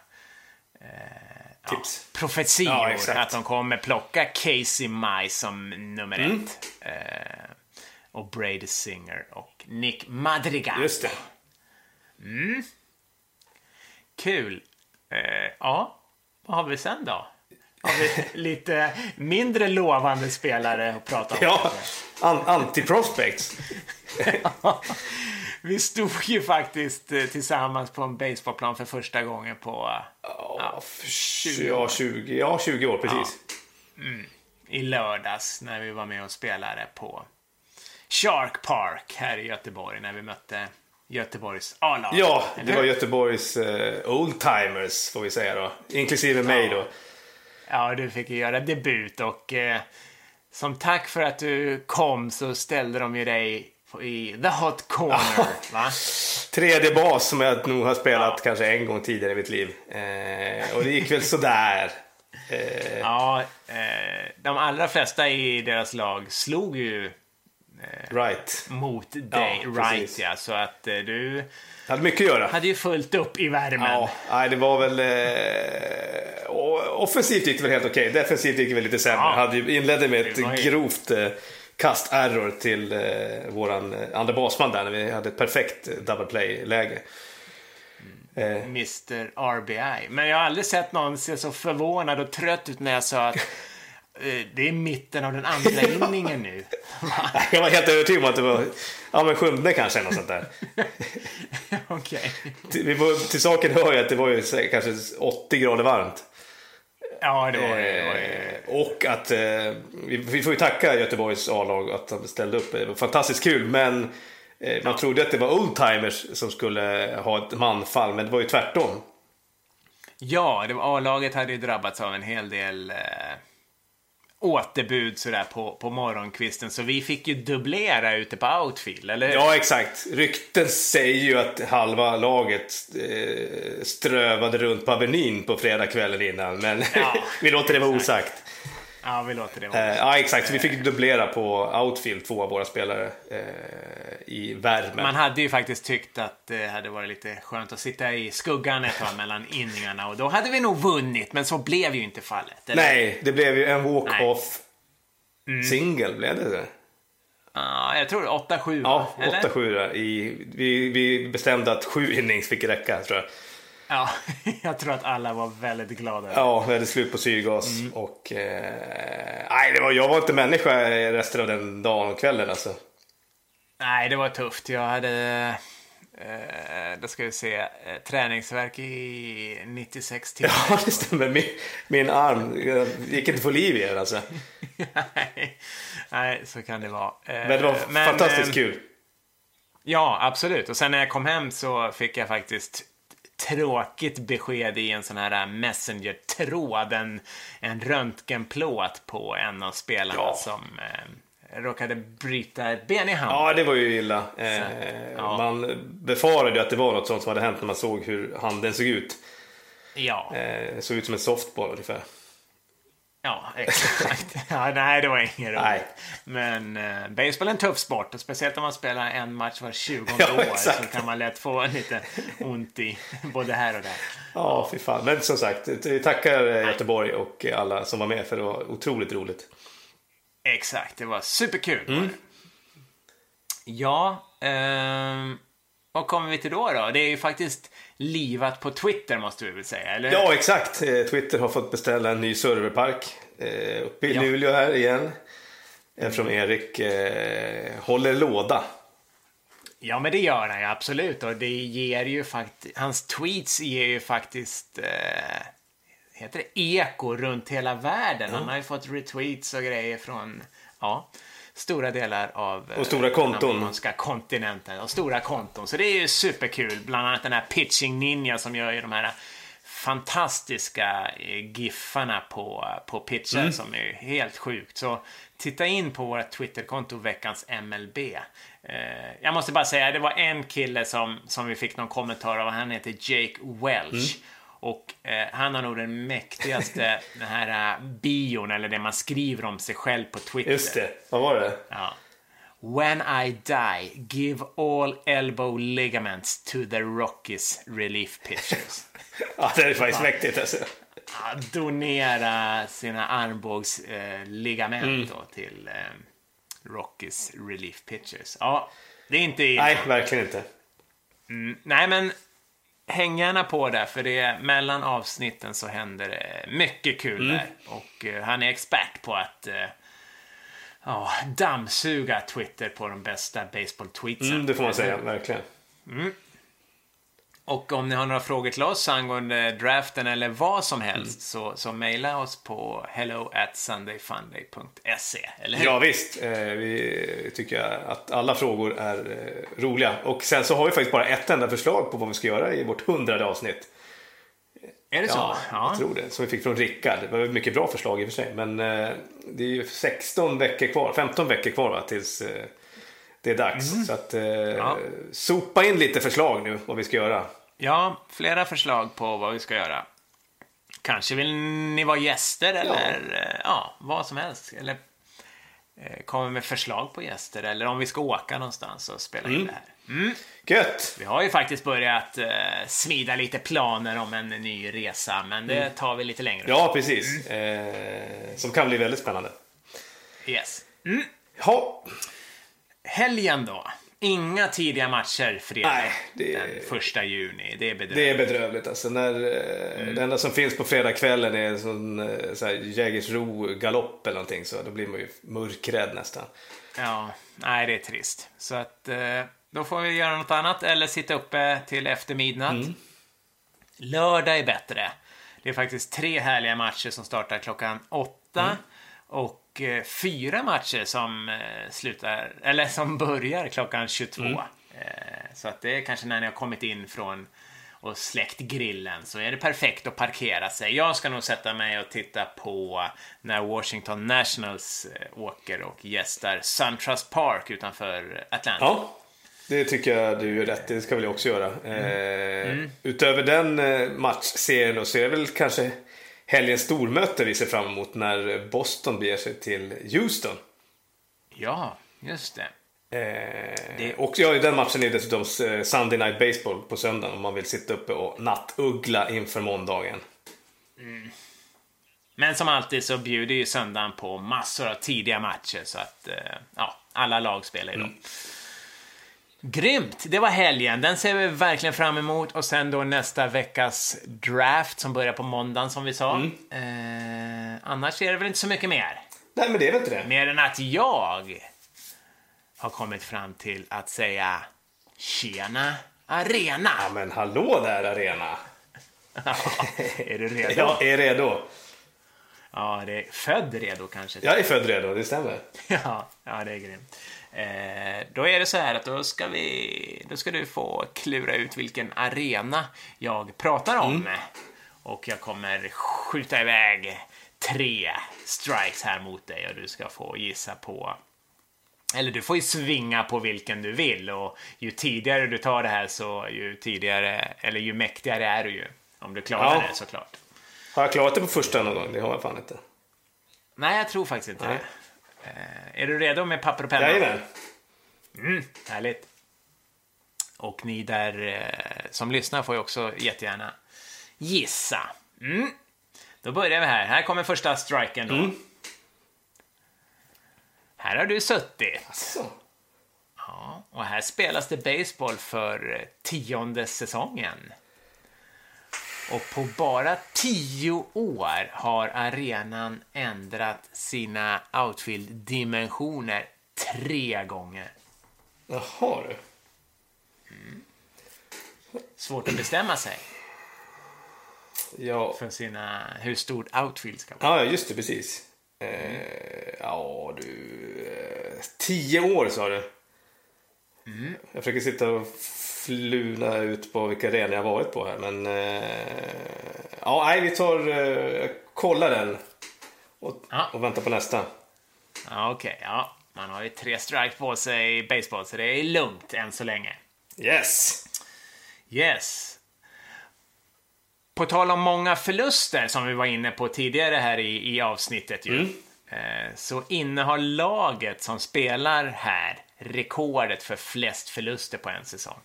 Tips. profetior. Ja, att de kommer plocka Casey Mize som nummer Mm. ett. Eh, och Brady Singer och Nick Madrigal. Just det. Kul. Eh, ja, vad har vi sen då? Lite mindre lovande spelare att prata om? Ja, an- anti-prospects. Vi stod ju faktiskt eh, tillsammans på en baseballplan för första gången på eh, Ja, för 20 ja, 20, ja, 20 år precis. i lördags när vi var med och spelade på Shark Park här i Göteborg när vi mötte Göteborgs A-lag. Ja, det var Göteborgs eh, oldtimers får vi säga då. Inklusive mig då. Ja, du fick ju göra debut och eh, som tack för att du kom så ställde de ju dig i the hot corner. va? Tredje bas som jag nog har spelat kanske en gång tidigare i mitt liv. Eh, och det gick väl sådär. Eh, Ja, eh, de allra flesta i deras lag slog ju right. mot dig, Ja, right precis. ja. Så att eh, du Hade mycket att göra. hade ju fullt upp i värmen. Ja, nej, det var väl... Eh, offensivt gick det väl helt okej. Defensivt gick det väl lite sämre. Ja. Hade ju inledde med ett ju- grovt eh, kast-error till eh, våran eh, andra basman där när vi hade ett perfekt eh, double play-läge. Eh, Mr RBI. Men jag har aldrig sett någon se så förvånad och trött ut när jag sa att eh, det är mitten av den andra inningen nu. jag var helt övertygad om att det var ja, men sjunde kanske, något sånt där. Okej. Till, till saken hör ju att det var ju kanske 80 grader varmt. Ja, det var det. Var det. Eh, och att eh, vi, vi, får ju tacka Göteborgs A-lag att de ställde upp. Det var fantastiskt kul, men eh, man trodde att det var oldtimers som skulle ha ett manfall, men det var ju tvärtom. Ja, A-laget hade ju drabbats av en hel del eh, återbud sådär på, på morgonkvisten. Så vi fick ju dubblera ute på outfield, eller hur? Ja, exakt. Rykten säger ju att halva laget eh, strövade runt på Avenyn på fredagskvällen innan. Men ja, vi låter det vara osagt. Ja, vi låter det vara. Eh, ja, exakt. Så vi fick dubblera på outfield, två av våra spelare eh, i värmen. Man hade ju faktiskt tyckt att det hade varit lite skönt att sitta i skuggan ett tag mellan inningarna och då hade vi nog vunnit, men så blev ju inte fallet. Eller? Nej, det blev ju en walk-off mm. singel, blev det det? Ja, jag tror 8-7. Ja, 8-7. Vi, vi bestämde att sju innings fick räcka, tror jag. Ja, jag tror att alla var väldigt glada. Ja, vi hade slut på syrgas. Mm. Och, eh, nej, det var, jag var inte människa resten av den dagen och kvällen alltså. Nej, det var tufft. Jag hade, eh, då ska vi se, eh, träningsverk i 96 timmar. Ja, det stämmer. Min, min arm gick inte få liv i den alltså. nej, nej, så kan det vara. Eh, Men det var men, fantastiskt eh, kul. Ja, absolut. Och sen när jag kom hem så fick jag faktiskt tråkigt besked i en sån här Messenger-tråd. En, en röntgenplåt på en av spelarna ja. som eh, råkade bryta ett ben i handen. Ja, det var ju illa. Eh, ja. Man befarade ju att det var något sånt som hade hänt när man såg hur handen såg ut. Ja. Eh, såg ut som en softball ungefär. Ja, exakt. ja, nej, det var inget roligt. Men eh, baseball är en tuff sport. Och speciellt om man spelar en match var 20 ja, år exakt. så kan man lätt få lite ont i både här och där. Ja, fy fan. Men som sagt, vi tackar eh, Göteborg och alla som var med för det var otroligt roligt. Exakt, det var superkul. Mm. Ja, eh, vad kommer vi till då, då? Det är ju faktiskt livat på Twitter måste vi väl säga, eller Ja, exakt. Eh, Twitter har fått beställa en ny serverpark eh, uppe i ja. Luleå här igen. Eftersom Erik eh, håller låda. Ja, men det gör han ju absolut. Och det ger ju faktiskt, hans tweets ger ju faktiskt, eh, heter det eko runt hela världen. Mm. Han har ju fått retweets och grejer från, ja stora delar av och stora konton. den kontinenten. Och stora konton. Så det är ju superkul. Bland annat den här Pitching Ninja som gör ju de här fantastiska eh, giffarna på, på pitcher mm. som är helt sjukt. Så titta in på vårt Twitterkonto veckans MLB. Eh, jag måste bara säga, det var en kille som, som vi fick någon kommentar av. Han heter Jake Welch. Mm. Och eh, han har nog den mäktigaste den här uh, bion, eller det man skriver om sig själv på Twitter. Just det, vad var det? Ja. When I die, give all elbow ligaments to the Rockies relief pitchers. ja, det är faktiskt mäktigt alltså. Donera sina armbågsligament eh, mm. till eh, Rockies relief pitchers. Ja, det är inte illa. Nej, verkligen inte. Mm, nej, men häng gärna på där, för det är, mellan avsnitten så händer det mycket kul mm. där. Och uh, han är expert på att uh, oh, dammsuga Twitter på de bästa baseball-tweetsen. Mm, det får man säga, verkligen. Mm. Och om ni har några frågor till oss angående draften eller vad som helst mm. så, så mejla oss på hello at sundayfunday.se. Eller hur? Ja, visst. Eh, vi tycker att alla frågor är eh, roliga. Och sen så har vi faktiskt bara ett enda förslag på vad vi ska göra i vårt hundrade avsnitt. Är det så? Ja, jag tror det. Som vi fick från Rickard. Det var mycket bra förslag i och för sig. Men eh, det är ju 16 veckor kvar, 15 veckor kvar va, tills eh, det är dags. Mm. Så att, eh, ja. sopa in lite förslag nu vad vi ska göra. Ja, flera förslag på vad vi ska göra. Kanske vill ni vara gäster eller ja, eh, ja vad som helst. Eller eh, kommer med förslag på gäster eller om vi ska åka någonstans och spela in mm. det här. Mm. Gött! Vi har ju faktiskt börjat eh, smida lite planer om en ny resa, men det mm. tar vi lite längre. Ja, precis. Mm. Eh, som kan bli väldigt spännande. Yes. Mm. Ja. Helgen då? Inga tidiga matcher fredag Nej, det den första juni. Det är bedrövligt. Det är bedrövligt alltså. När, eh, mm. Det enda som finns på fredagskvällen är en sån eh, så Jägersro galopp eller någonting. Så då blir man ju mörkrädd nästan. Ja, nej det är trist. Så att eh, då får vi göra något annat eller sitta uppe till efter midnatt. Mm. Lördag är bättre. Det är faktiskt tre härliga matcher som startar klockan åtta. Mm. Och eh, fyra matcher som eh, slutar, eller som börjar klockan 22. Mm. Eh, så att det är kanske när ni har kommit in från och släckt grillen så är det perfekt att parkera sig. Jag ska nog sätta mig och titta på när Washington Nationals åker och gästar SunTrust Park utanför Atlanta. Ja, det tycker jag du gör rätt Det ska vi också göra. Mm. Eh, mm. Utöver den matchserien då, så är det väl kanske helgens stormöte vi ser fram emot när Boston beger sig till Houston. Ja, just det. Eh, det... Och ja, den matchen är dessutom eh, Sunday Night Baseball på söndagen om man vill sitta uppe och nattuggla inför måndagen. Mm. Men som alltid så bjuder ju söndagen på massor av tidiga matcher så att eh, ja, alla lag spelar då. Mm. Grymt! Det var helgen. Den ser vi verkligen fram emot. Och sen då nästa veckas draft som börjar på måndagen som vi sa. Mm. Eh, annars är det väl inte så mycket mer? Nej, men det är väl inte det. Mer än att jag har kommit fram till att säga Tjena Arena. Ja, men hallå där Arena. är du redo? Jag är redo. Ja, det är född redo kanske. Jag är född redo, det stämmer. ja, ja, det är grymt. Eh, då är det så här att då ska, vi, då ska du få klura ut vilken arena jag pratar om. Mm. Och jag kommer skjuta iväg tre strikes här mot dig och du ska få gissa på eller du får ju svinga på vilken du vill och ju tidigare du tar det här så ju tidigare, eller ju mäktigare är du ju. Om du klarar ja. det såklart. Har jag klarat det på första någon gång? Det har jag fan inte. Nej, jag tror faktiskt inte Nej. det. Eh, är du redo med papper och penna? Jajamän. Mm, härligt. Och ni där eh, som lyssnar får ju också jättegärna gissa. Mm. Då börjar vi här. Här kommer första striken då. Mm. Här har du suttit. Alltså. Ja, och här spelas det baseball för tionde säsongen. Och på bara tio år har arenan ändrat sina outfield-dimensioner tre gånger. Jaha du. Mm. Svårt att bestämma sig. Ja. För sina, hur stort outfield ska vara. Ja, just det, precis. Eh, ja, du... Eh, tio år sa du. Mm. Jag försöker sitta och fluna ut på vilka arenor jag varit på här. Men eh, ja, nej, vi tar... Eh, kolla den. Och, ja. och väntar på nästa. Ja, Okej, okay, ja. Man har ju tre strike på sig i baseball, så det är lugnt än så länge. Yes! Yes. På tal om många förluster som vi var inne på tidigare här i, i avsnittet ju. Mm. Eh, så innehar laget som spelar här rekordet för flest förluster på en säsong.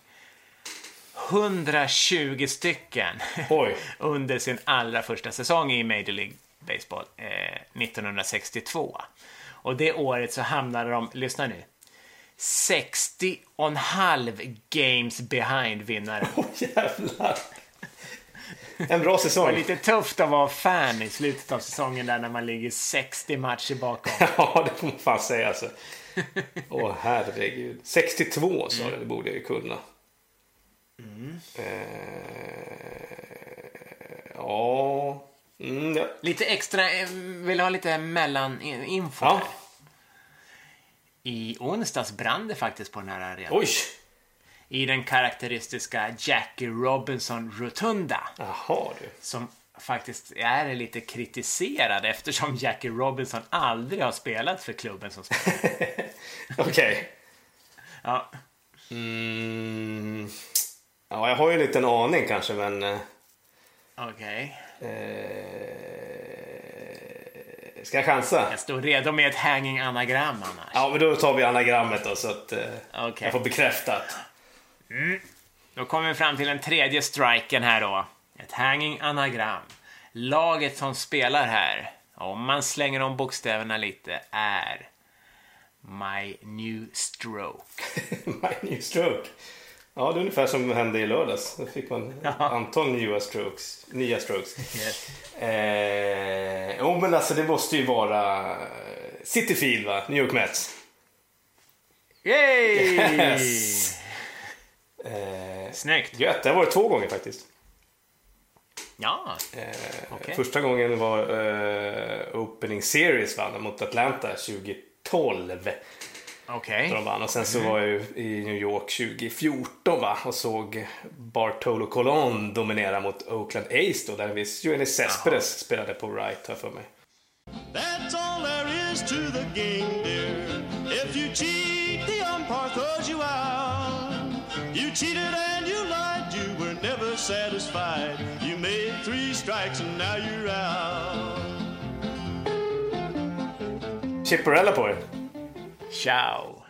120 stycken under sin allra första säsong i Major League Baseball eh, 1962. Och det året så hamnade de, lyssna nu, 60 och en halv games behind vinnare. Åh oh, jävlar! En bra säsong. Det var lite tufft att vara fan i slutet av säsongen där när man ligger 60 matcher bakom. ja, det får man fan säga alltså. Åh oh, herregud. 62 sa du, det borde jag ju kunna. Mm. Eh, ja. Mm, ja. Lite extra, eh, vill ha lite mellaninfo. Ja. I onsdags brann det faktiskt på den här arenan. Oj! i den karaktäristiska Jackie Robinson Rotunda. Jaha du. Som faktiskt är lite kritiserad eftersom Jackie Robinson aldrig har spelat för klubben som spelar. Okej. Okay. Ja. Mm. Ja, jag har ju en liten aning kanske, men... Eh, Okej. Okay. Eh... Ska jag chansa? Jag står redo med ett hanging anagram annars. Ja, men då tar vi anagrammet då så att eh, okay. jag får bekräftat. Mm. Då kommer vi fram till den tredje striken här då. Ett hanging anagram. Laget som spelar här, om man slänger om bokstäverna lite, är My New Stroke. My New Stroke. Ja, det är ungefär som hände i lördags. Då fick man ja. antal nya strokes. Nya strokes. Yes. Eh, oh, men alltså det måste ju vara City Field, va? New York Mets. Yay! Yes! Eh, Snyggt. Gött, det har varit två gånger faktiskt. Ja, Eh, Okej. Första gången var eh, Opening Series vann mot Atlanta 2012. Okej. De vann. Och sen så var jag ju i New York 2014 va? och såg Bartolo Colon dominera mot Oakland A's då, där en viss Johannes Cespedes spelade på right här för mig. That's all there is to the game, dear. If you cheat, the umpire throws you out. You cheated and you lied, you were never satisfied. You made three strikes and now you're out. Chipperella på er! Ciao.